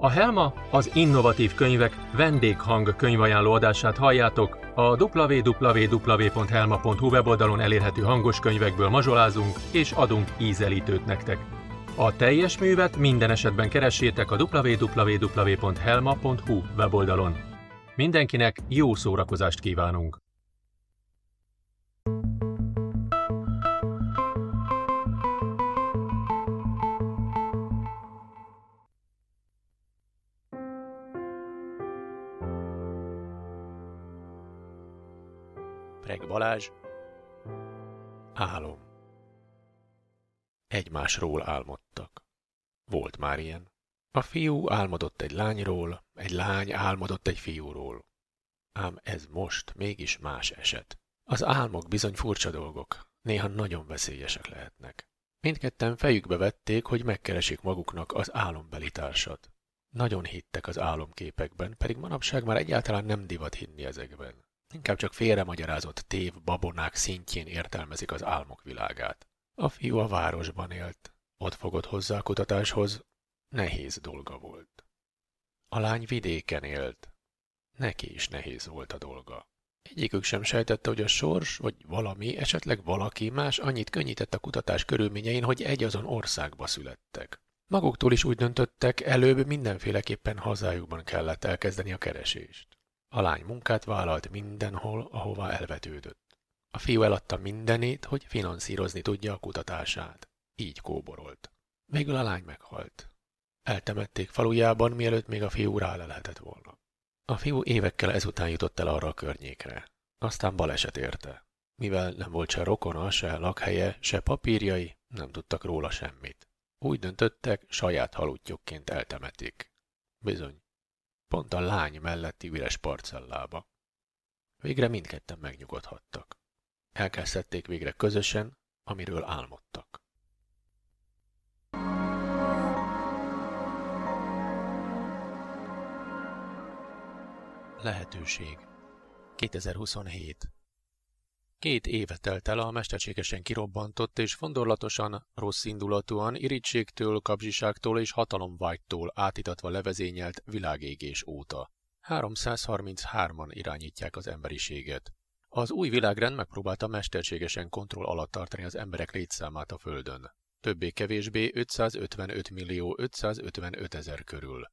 A Helma az innovatív könyvek vendéghang könyvajánló adását halljátok. A www.helma.hu weboldalon elérhető hangos könyvekből mazsolázunk és adunk ízelítőt nektek. A teljes művet minden esetben keressétek a www.helma.hu weboldalon. Mindenkinek jó szórakozást kívánunk! Reg Balázs Álom Egymásról álmodtak. Volt már ilyen. A fiú álmodott egy lányról, egy lány álmodott egy fiúról. Ám ez most mégis más eset. Az álmok bizony furcsa dolgok, néha nagyon veszélyesek lehetnek. Mindketten fejükbe vették, hogy megkeresik maguknak az álombeli. Nagyon hittek az álomképekben, pedig manapság már egyáltalán nem divat hinni ezekben. Inkább csak félremagyarázott tév babonák szintjén értelmezik az álmok világát. A fiú a városban élt. Ott fogott hozzá a kutatáshoz. Nehéz dolga volt. A lány vidéken élt. Neki is nehéz volt a dolga. Egyikük sem sejtette, hogy a sors, vagy valami, esetleg valaki más annyit könnyített a kutatás körülményein, hogy egy azon országba születtek. Maguktól is úgy döntöttek, előbb mindenféleképpen hazájukban kellett elkezdeni a keresést. A lány munkát vállalt mindenhol, ahová elvetődött. A fiú eladta mindenét, hogy finanszírozni tudja a kutatását. Így kóborolt. Végül a lány meghalt. Eltemették falujában, mielőtt még a fiú rá lehetett volna. A fiú évekkel ezután jutott el arra a környékre. Aztán baleset érte. Mivel nem volt se rokona, se lakhelye, se papírjai, nem tudtak róla semmit. Úgy döntöttek, saját halutjukként eltemetik. Bizony, pont a lány melletti üres parcellába. Végre mindketten megnyugodhattak. Elkezdhették végre közösen, amiről álmodtak. Lehetőség 2027 Két éve telt el a mesterségesen kirobbantott és fondorlatosan, rossz indulatúan, irítségtől, kapzsiságtól és hatalomvágytól átitatva levezényelt világégés óta. 333-an irányítják az emberiséget. Az új világrend megpróbálta mesterségesen kontroll alatt tartani az emberek létszámát a Földön. Többé-kevésbé 555 millió 555 ezer körül.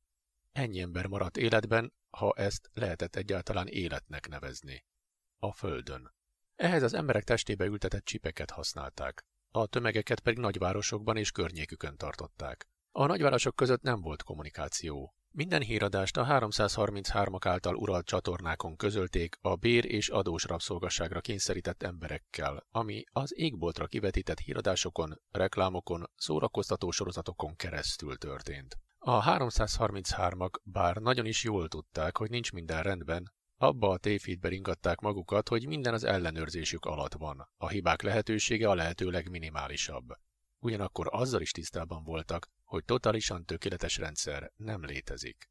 Ennyi ember maradt életben, ha ezt lehetett egyáltalán életnek nevezni. A Földön. Ehhez az emberek testébe ültetett csipeket használták, a tömegeket pedig nagyvárosokban és környékükön tartották. A nagyvárosok között nem volt kommunikáció. Minden híradást a 333-ak által uralt csatornákon közölték a bér és adós rabszolgasságra kényszerített emberekkel, ami az égboltra kivetített híradásokon, reklámokon, szórakoztató sorozatokon keresztül történt. A 333-ak bár nagyon is jól tudták, hogy nincs minden rendben, abba a tévhitbe ringatták magukat, hogy minden az ellenőrzésük alatt van, a hibák lehetősége a lehető legminimálisabb. Ugyanakkor azzal is tisztában voltak, hogy totálisan tökéletes rendszer nem létezik.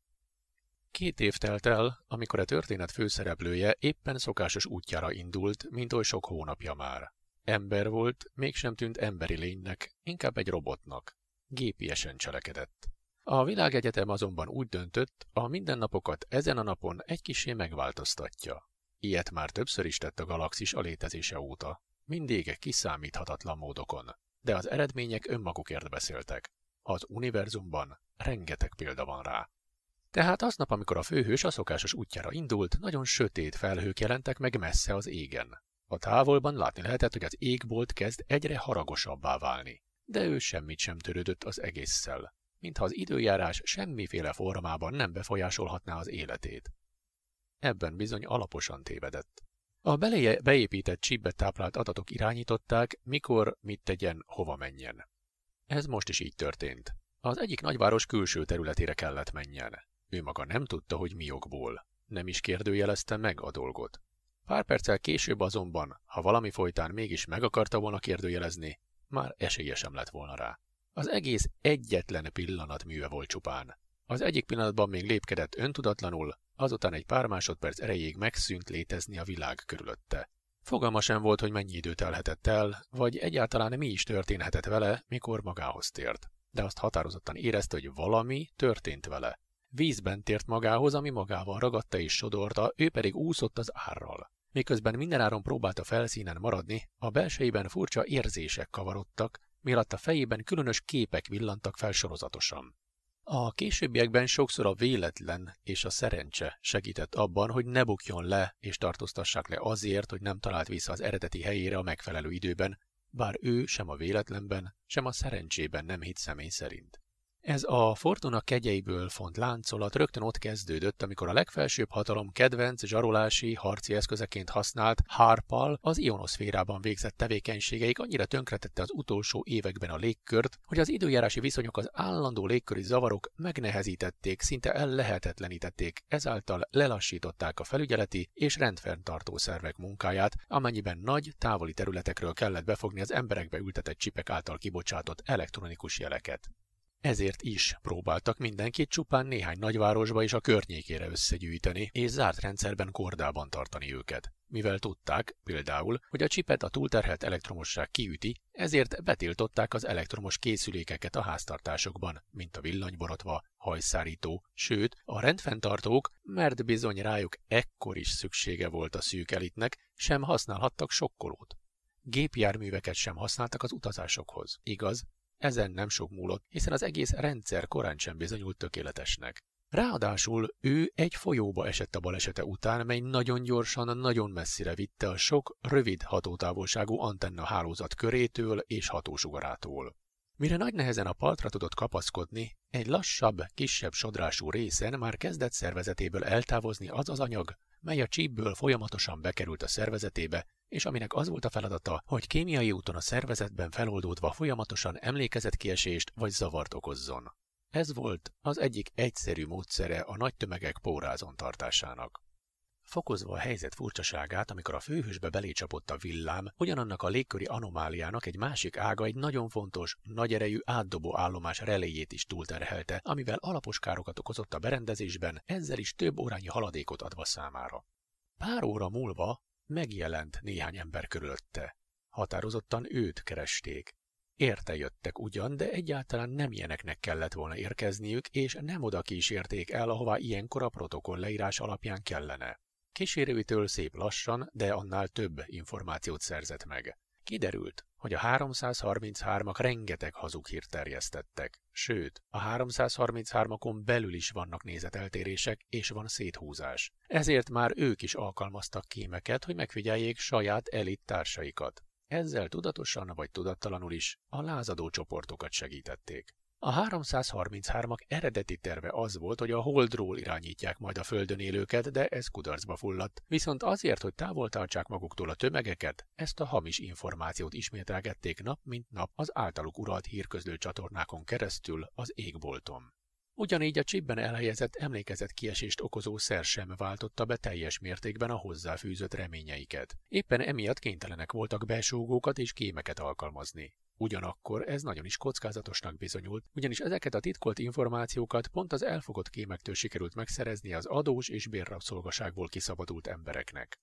Két év telt el, amikor a történet főszereplője éppen szokásos útjára indult, mint oly sok hónapja már. Ember volt, mégsem tűnt emberi lénynek, inkább egy robotnak. Gépiesen cselekedett. A világegyetem azonban úgy döntött, a mindennapokat ezen a napon egy kisé megváltoztatja. Ilyet már többször is tett a galaxis a létezése óta. Mindig kiszámíthatatlan módokon. De az eredmények önmagukért beszéltek. Az univerzumban rengeteg példa van rá. Tehát aznap, amikor a főhős a szokásos útjára indult, nagyon sötét felhők jelentek meg messze az égen. A távolban látni lehetett, hogy az égbolt kezd egyre haragosabbá válni. De ő semmit sem törődött az egésszel mintha az időjárás semmiféle formában nem befolyásolhatná az életét. Ebben bizony alaposan tévedett. A beleje beépített csípbe táplált adatok irányították, mikor, mit tegyen, hova menjen. Ez most is így történt. Az egyik nagyváros külső területére kellett menjen. Ő maga nem tudta, hogy mi okból. Nem is kérdőjelezte meg a dolgot. Pár perccel később azonban, ha valami folytán mégis meg akarta volna kérdőjelezni, már esélye sem lett volna rá. Az egész egyetlen pillanat műve volt csupán. Az egyik pillanatban még lépkedett öntudatlanul, azután egy pár másodperc erejéig megszűnt létezni a világ körülötte. Fogalma sem volt, hogy mennyi idő telhetett el, vagy egyáltalán mi is történhetett vele, mikor magához tért. De azt határozottan érezte, hogy valami történt vele. Vízben tért magához, ami magával ragadta és sodorta, ő pedig úszott az árral. Miközben mindenáron próbálta felszínen maradni, a belsejében furcsa érzések kavarodtak, miatt a fejében különös képek villantak fel sorozatosan. A későbbiekben sokszor a véletlen és a szerencse segített abban, hogy ne bukjon le és tartóztassák le azért, hogy nem talált vissza az eredeti helyére a megfelelő időben, bár ő sem a véletlenben, sem a szerencsében nem hitt személy szerint. Ez a Fortuna kegyeiből font láncolat rögtön ott kezdődött, amikor a legfelsőbb hatalom kedvenc zsarolási, harci eszközeként használt Harpal az ionoszférában végzett tevékenységeik annyira tönkretette az utolsó években a légkört, hogy az időjárási viszonyok az állandó légköri zavarok megnehezítették, szinte ellehetetlenítették, ezáltal lelassították a felügyeleti és rendfenntartó szervek munkáját, amennyiben nagy, távoli területekről kellett befogni az emberekbe ültetett csipek által kibocsátott elektronikus jeleket. Ezért is próbáltak mindenkit csupán néhány nagyvárosba és a környékére összegyűjteni, és zárt rendszerben kordában tartani őket. Mivel tudták, például, hogy a csipet a túlterhelt elektromosság kiüti, ezért betiltották az elektromos készülékeket a háztartásokban, mint a villanyborotva, hajszárító, sőt, a rendfenntartók, mert bizony rájuk ekkor is szüksége volt a szűk elitnek, sem használhattak sokkolót. Gépjárműveket sem használtak az utazásokhoz. Igaz, ezen nem sok múlott, hiszen az egész rendszer korán sem bizonyult tökéletesnek. Ráadásul ő egy folyóba esett a balesete után, mely nagyon gyorsan, nagyon messzire vitte a sok, rövid hatótávolságú antenna hálózat körétől és hatósugarától. Mire nagy nehezen a partra tudott kapaszkodni, egy lassabb, kisebb sodrású részen már kezdett szervezetéből eltávozni az az anyag, mely a csípből folyamatosan bekerült a szervezetébe, és aminek az volt a feladata, hogy kémiai úton a szervezetben feloldódva folyamatosan emlékezetkiesést vagy zavart okozzon. Ez volt az egyik egyszerű módszere a nagy tömegek pórázon tartásának. Fokozva a helyzet furcsaságát, amikor a főhősbe belécsapott a villám, ugyanannak a légköri anomáliának egy másik ága egy nagyon fontos, nagy erejű átdobó állomás reléjét is túlterhelte, amivel alapos károkat okozott a berendezésben, ezzel is több órányi haladékot adva számára. Pár óra múlva megjelent néhány ember körülötte. Határozottan őt keresték. Érte jöttek ugyan, de egyáltalán nem ilyeneknek kellett volna érkezniük, és nem oda kísérték el, ahová ilyenkor a protokoll leírás alapján kellene. Kísérőitől szép lassan, de annál több információt szerzett meg. Kiderült, hogy a 333-ak rengeteg hazug hírt terjesztettek. Sőt, a 333-akon belül is vannak nézeteltérések, és van széthúzás. Ezért már ők is alkalmaztak kémeket, hogy megfigyeljék saját elit társaikat. Ezzel tudatosan vagy tudattalanul is a lázadó csoportokat segítették. A 333-ak eredeti terve az volt, hogy a Holdról irányítják majd a Földön élőket, de ez kudarcba fulladt. Viszont azért, hogy távol tartsák maguktól a tömegeket, ezt a hamis információt ismételgették nap mint nap az általuk uralt hírközlő csatornákon keresztül az égbolton. Ugyanígy a csipben elhelyezett emlékezett kiesést okozó szer sem váltotta be teljes mértékben a hozzáfűzött reményeiket. Éppen emiatt kénytelenek voltak besúgókat és kémeket alkalmazni. Ugyanakkor ez nagyon is kockázatosnak bizonyult, ugyanis ezeket a titkolt információkat pont az elfogott kémektől sikerült megszerezni az adós és bérrabszolgaságból kiszabadult embereknek.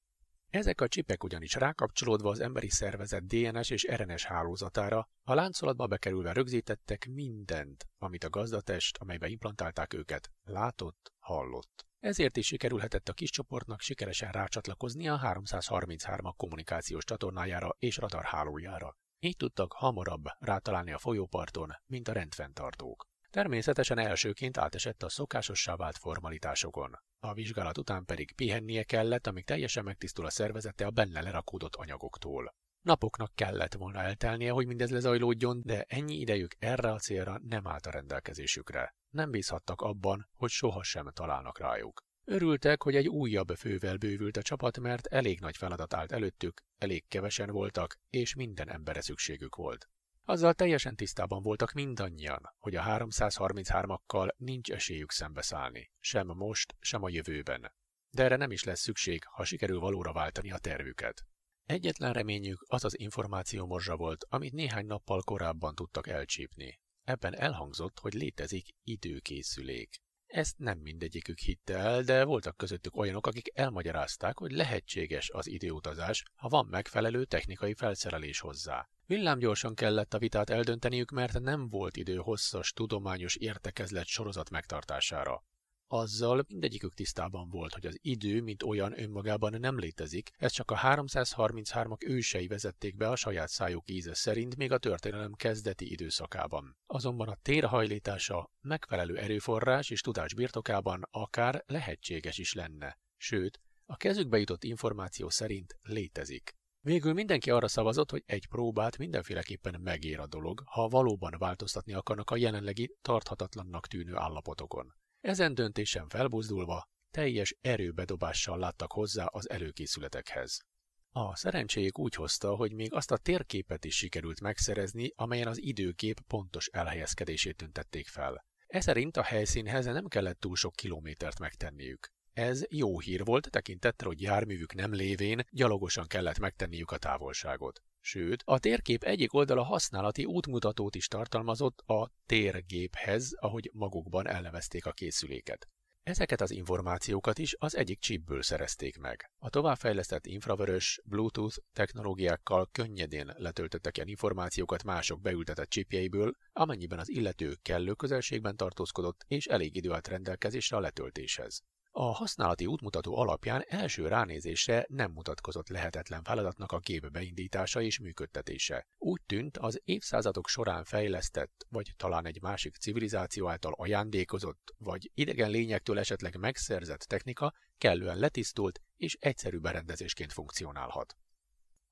Ezek a csipek ugyanis rákapcsolódva az emberi szervezet DNS és RNS hálózatára, a láncolatba bekerülve rögzítettek mindent, amit a gazdatest, amelybe implantálták őket, látott, hallott. Ezért is sikerülhetett a kis csoportnak sikeresen rácsatlakozni a 333-ak kommunikációs csatornájára és radarhálójára. Így tudtak hamarabb rátalálni a folyóparton, mint a rendfenntartók. Természetesen elsőként átesett a szokásossá vált formalitásokon. A vizsgálat után pedig pihennie kellett, amíg teljesen megtisztul a szervezete a benne lerakódott anyagoktól. Napoknak kellett volna eltelnie, hogy mindez lezajlódjon, de ennyi idejük erre a célra nem állt a rendelkezésükre. Nem bízhattak abban, hogy sohasem találnak rájuk. Örültek, hogy egy újabb fővel bővült a csapat, mert elég nagy feladat állt előttük, elég kevesen voltak, és minden embere szükségük volt. Azzal teljesen tisztában voltak mindannyian, hogy a 333-akkal nincs esélyük szembeszállni, sem most, sem a jövőben. De erre nem is lesz szükség, ha sikerül valóra váltani a tervüket. Egyetlen reményük az az információ morzsa volt, amit néhány nappal korábban tudtak elcsípni. Ebben elhangzott, hogy létezik időkészülék. Ezt nem mindegyikük hitte el, de voltak közöttük olyanok, akik elmagyarázták, hogy lehetséges az időutazás, ha van megfelelő technikai felszerelés hozzá. Villámgyorsan kellett a vitát eldönteniük, mert nem volt idő hosszas tudományos értekezlet sorozat megtartására. Azzal mindegyikük tisztában volt, hogy az idő, mint olyan önmagában nem létezik, ezt csak a 333-ak ősei vezették be a saját szájuk íze szerint még a történelem kezdeti időszakában. Azonban a tér hajlítása megfelelő erőforrás és tudás birtokában akár lehetséges is lenne. Sőt, a kezükbe jutott információ szerint létezik. Végül mindenki arra szavazott, hogy egy próbát mindenféleképpen megér a dolog, ha valóban változtatni akarnak a jelenlegi tarthatatlannak tűnő állapotokon. Ezen döntésen felbuzdulva, teljes erőbedobással láttak hozzá az előkészületekhez. A szerencséjük úgy hozta, hogy még azt a térképet is sikerült megszerezni, amelyen az időkép pontos elhelyezkedését tüntették fel. Ez szerint a helyszínhez nem kellett túl sok kilométert megtenniük. Ez jó hír volt tekintettel, hogy járművük nem lévén gyalogosan kellett megtenniük a távolságot. Sőt, a térkép egyik oldala használati útmutatót is tartalmazott a térgéphez, ahogy magukban elnevezték a készüléket. Ezeket az információkat is az egyik chipből szerezték meg. A továbbfejlesztett infravörös, Bluetooth technológiákkal könnyedén letöltöttek ilyen információkat mások beültetett chipjeiből, amennyiben az illető kellő közelségben tartózkodott és elég idő állt rendelkezésre a letöltéshez. A használati útmutató alapján első ránézésre nem mutatkozott lehetetlen feladatnak a gép beindítása és működtetése. Úgy tűnt, az évszázadok során fejlesztett, vagy talán egy másik civilizáció által ajándékozott, vagy idegen lényektől esetleg megszerzett technika kellően letisztult és egyszerű berendezésként funkcionálhat.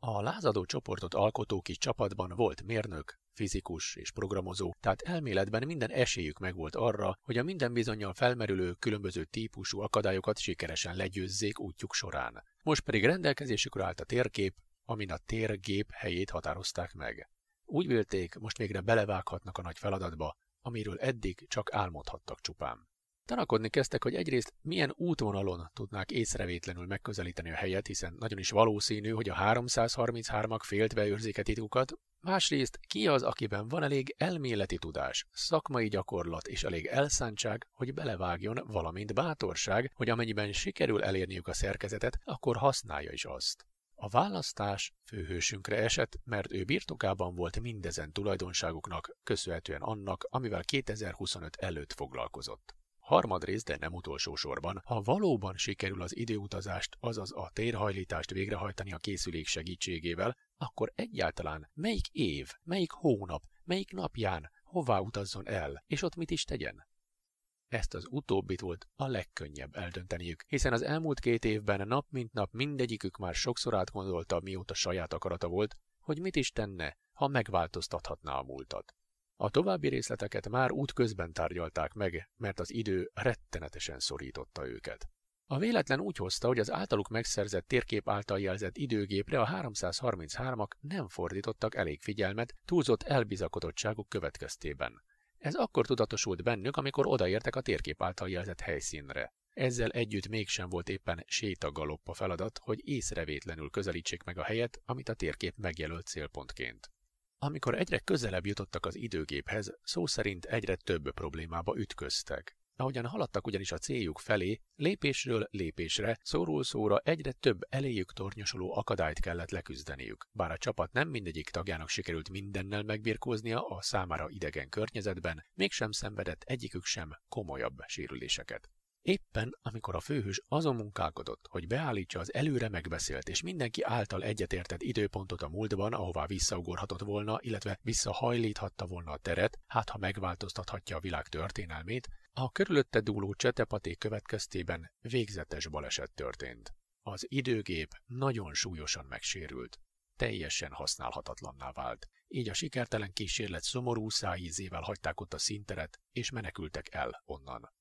A lázadó csoportot alkotó kis csapatban volt mérnök, fizikus és programozó, tehát elméletben minden esélyük megvolt arra, hogy a minden bizonyal felmerülő különböző típusú akadályokat sikeresen legyőzzék útjuk során. Most pedig rendelkezésükre állt a térkép, amin a térgép helyét határozták meg. Úgy vélték, most végre belevághatnak a nagy feladatba, amiről eddig csak álmodhattak csupán. Tanakodni kezdtek, hogy egyrészt milyen útvonalon tudnák észrevétlenül megközelíteni a helyet, hiszen nagyon is valószínű, hogy a 333-ak féltve őrzik titkukat, másrészt ki az, akiben van elég elméleti tudás, szakmai gyakorlat és elég elszántság, hogy belevágjon, valamint bátorság, hogy amennyiben sikerül elérniük a szerkezetet, akkor használja is azt. A választás főhősünkre esett, mert ő birtokában volt mindezen tulajdonságoknak, köszönhetően annak, amivel 2025 előtt foglalkozott. Harmadrészt, de nem utolsó sorban, ha valóban sikerül az időutazást, azaz a térhajlítást végrehajtani a készülék segítségével, akkor egyáltalán melyik év, melyik hónap, melyik napján, hová utazzon el, és ott mit is tegyen? Ezt az utóbbit volt a legkönnyebb eldönteniük, hiszen az elmúlt két évben nap mint nap mindegyikük már sokszor átgondolta, mióta saját akarata volt, hogy mit is tenne, ha megváltoztathatná a múltat. A további részleteket már útközben tárgyalták meg, mert az idő rettenetesen szorította őket. A véletlen úgy hozta, hogy az általuk megszerzett térkép által jelzett időgépre a 333-ak nem fordítottak elég figyelmet túlzott elbizakodottságuk következtében. Ez akkor tudatosult bennük, amikor odaértek a térkép által jelzett helyszínre. Ezzel együtt mégsem volt éppen sétagalopp a feladat, hogy észrevétlenül közelítsék meg a helyet, amit a térkép megjelölt célpontként. Amikor egyre közelebb jutottak az időgéphez, szó szerint egyre több problémába ütköztek. Ahogyan haladtak ugyanis a céljuk felé, lépésről lépésre, szóról szóra egyre több eléjük tornyosuló akadályt kellett leküzdeniük. Bár a csapat nem mindegyik tagjának sikerült mindennel megbirkóznia a számára idegen környezetben, mégsem szenvedett egyikük sem komolyabb sérüléseket. Éppen, amikor a főhős azon munkálkodott, hogy beállítsa az előre megbeszélt és mindenki által egyetértett időpontot a múltban, ahová visszaugorhatott volna, illetve visszahajlíthatta volna a teret, hát ha megváltoztathatja a világ történelmét, a körülötte dúló csetepaték következtében végzetes baleset történt. Az időgép nagyon súlyosan megsérült. Teljesen használhatatlanná vált. Így a sikertelen kísérlet szomorú szájízével hagyták ott a színteret, és menekültek el onnan.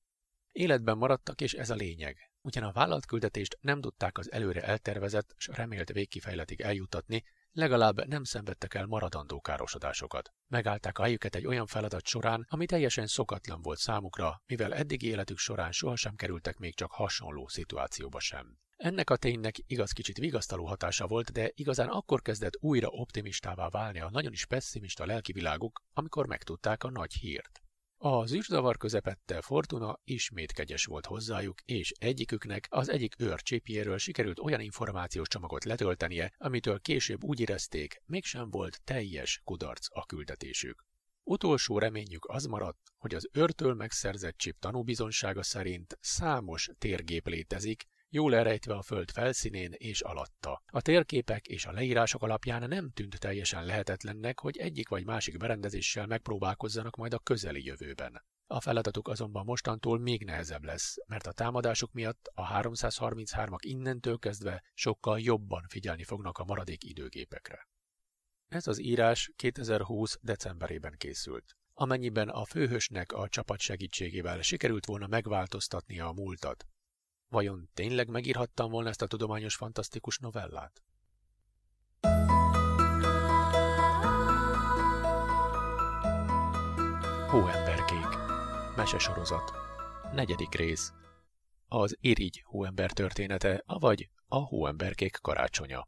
Életben maradtak, és ez a lényeg. Ugyan a vállalatküldetést nem tudták az előre eltervezett s remélt végkifejletig eljutatni, legalább nem szenvedtek el maradandó károsodásokat. Megállták a helyüket egy olyan feladat során, ami teljesen szokatlan volt számukra, mivel eddig életük során sohasem kerültek még csak hasonló szituációba sem. Ennek a ténynek igaz kicsit vigasztaló hatása volt, de igazán akkor kezdett újra optimistává válni a nagyon is pessimista lelkiviláguk, amikor megtudták a nagy hírt. Az űrzavar közepette Fortuna ismét kegyes volt hozzájuk, és egyiküknek az egyik őr csépjéről sikerült olyan információs csomagot letöltenie, amitől később úgy érezték, mégsem volt teljes kudarc a küldetésük. Utolsó reményük az maradt, hogy az őrtől megszerzett csip tanúbizonsága szerint számos térgép létezik, jól elrejtve a föld felszínén és alatta. A térképek és a leírások alapján nem tűnt teljesen lehetetlennek, hogy egyik vagy másik berendezéssel megpróbálkozzanak majd a közeli jövőben. A feladatuk azonban mostantól még nehezebb lesz, mert a támadások miatt a 333-ak innentől kezdve sokkal jobban figyelni fognak a maradék időgépekre. Ez az írás 2020. decemberében készült. Amennyiben a főhősnek a csapat segítségével sikerült volna megváltoztatnia a múltat, vajon tényleg megírhattam volna ezt a tudományos fantasztikus novellát? Hóemberkék Mesesorozat Negyedik rész Az irigy hóember története, avagy a hóemberkék karácsonya.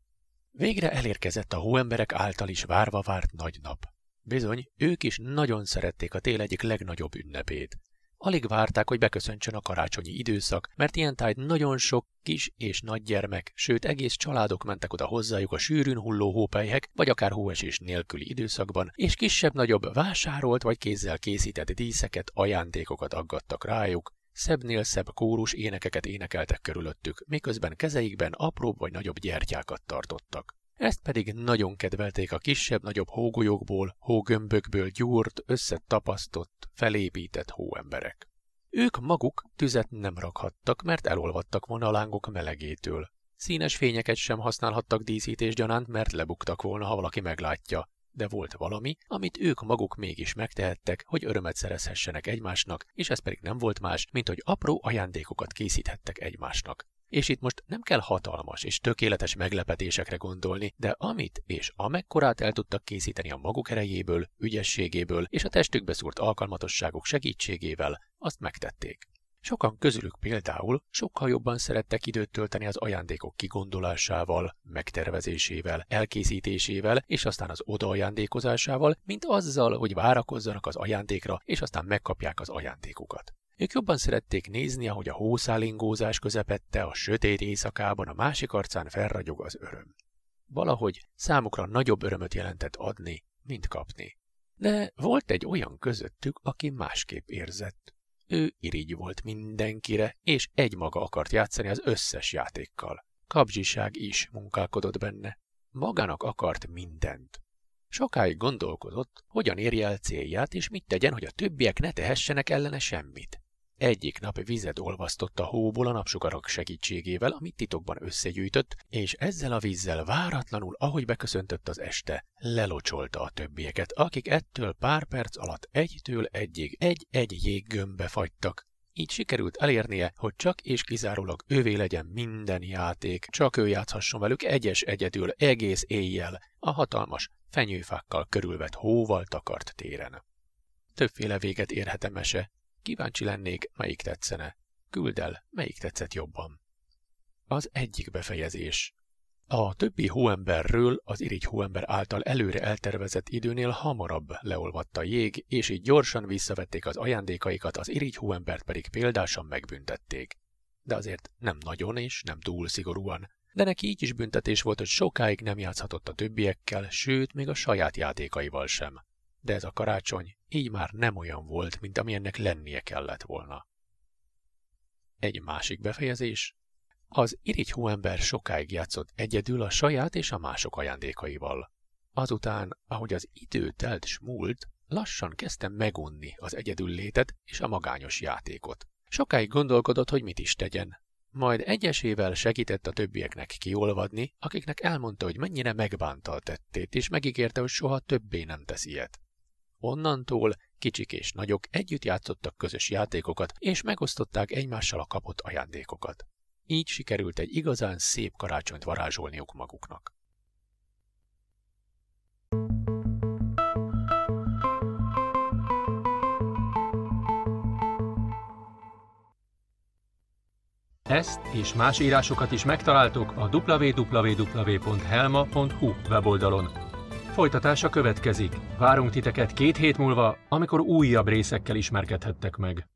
Végre elérkezett a hóemberek által is várva várt nagy nap. Bizony, ők is nagyon szerették a tél egyik legnagyobb ünnepét. Alig várták, hogy beköszöntsön a karácsonyi időszak, mert ilyen tájt nagyon sok kis és nagy gyermek, sőt egész családok mentek oda hozzájuk a sűrűn hulló hópelyhek, vagy akár hóesés nélküli időszakban, és kisebb-nagyobb vásárolt vagy kézzel készített díszeket, ajándékokat aggattak rájuk, szebbnél szebb kórus énekeket énekeltek körülöttük, miközben kezeikben apróbb vagy nagyobb gyertyákat tartottak. Ezt pedig nagyon kedvelték a kisebb-nagyobb hógolyókból, hógömbökből gyúrt, összetapasztott, felépített hóemberek. Ők maguk tüzet nem rakhattak, mert elolvadtak volna a lángok melegétől. Színes fényeket sem használhattak díszítés mert lebuktak volna, ha valaki meglátja. De volt valami, amit ők maguk mégis megtehettek, hogy örömet szerezhessenek egymásnak, és ez pedig nem volt más, mint hogy apró ajándékokat készíthettek egymásnak. És itt most nem kell hatalmas és tökéletes meglepetésekre gondolni, de amit és amekkorát el tudtak készíteni a maguk erejéből, ügyességéből és a testükbe szúrt alkalmatosságok segítségével, azt megtették. Sokan közülük például sokkal jobban szerettek időt tölteni az ajándékok kigondolásával, megtervezésével, elkészítésével és aztán az odaajándékozásával, mint azzal, hogy várakozzanak az ajándékra és aztán megkapják az ajándékukat. Ők jobban szerették nézni, ahogy a hószálingózás közepette a sötét éjszakában a másik arcán felragyog az öröm. Valahogy számukra nagyobb örömöt jelentett adni, mint kapni. De volt egy olyan közöttük, aki másképp érzett. Ő irigy volt mindenkire, és egymaga akart játszani az összes játékkal. Kapzsiság is munkálkodott benne. Magának akart mindent. Sokáig gondolkodott, hogyan érje el célját, és mit tegyen, hogy a többiek ne tehessenek ellene semmit. Egyik nap vizet olvasztott a hóból a napsugarak segítségével, amit titokban összegyűjtött, és ezzel a vízzel váratlanul, ahogy beköszöntött az este, lelocsolta a többieket, akik ettől pár perc alatt egytől egyig egy-egy jéggömbbe fagytak. Így sikerült elérnie, hogy csak és kizárólag ővé legyen minden játék, csak ő játszhasson velük egyes egyedül egész éjjel, a hatalmas, fenyőfákkal körülvett hóval takart téren. Többféle véget érhet a Kíváncsi lennék, melyik tetszene. Küld el, melyik tetszett jobban. Az egyik befejezés. A többi hóemberről az irigy hóember által előre eltervezett időnél hamarabb leolvadt a jég, és így gyorsan visszavették az ajándékaikat, az irigy hóembert pedig példásan megbüntették. De azért nem nagyon és nem túl szigorúan. De neki így is büntetés volt, hogy sokáig nem játszhatott a többiekkel, sőt, még a saját játékaival sem de ez a karácsony így már nem olyan volt, mint amilyennek lennie kellett volna. Egy másik befejezés. Az irigy hóember sokáig játszott egyedül a saját és a mások ajándékaival. Azután, ahogy az idő telt s múlt, lassan kezdte megunni az egyedül létet és a magányos játékot. Sokáig gondolkodott, hogy mit is tegyen. Majd egyesével segített a többieknek kiolvadni, akiknek elmondta, hogy mennyire megbánta a tettét, és megígérte, hogy soha többé nem tesz ilyet. Onnantól kicsik és nagyok együtt játszottak közös játékokat, és megosztották egymással a kapott ajándékokat. Így sikerült egy igazán szép karácsonyt varázsolniuk maguknak. Ezt és más írásokat is megtaláltok a www.helma.hu weboldalon. Folytatása következik. Várunk titeket két hét múlva, amikor újabb részekkel ismerkedhettek meg.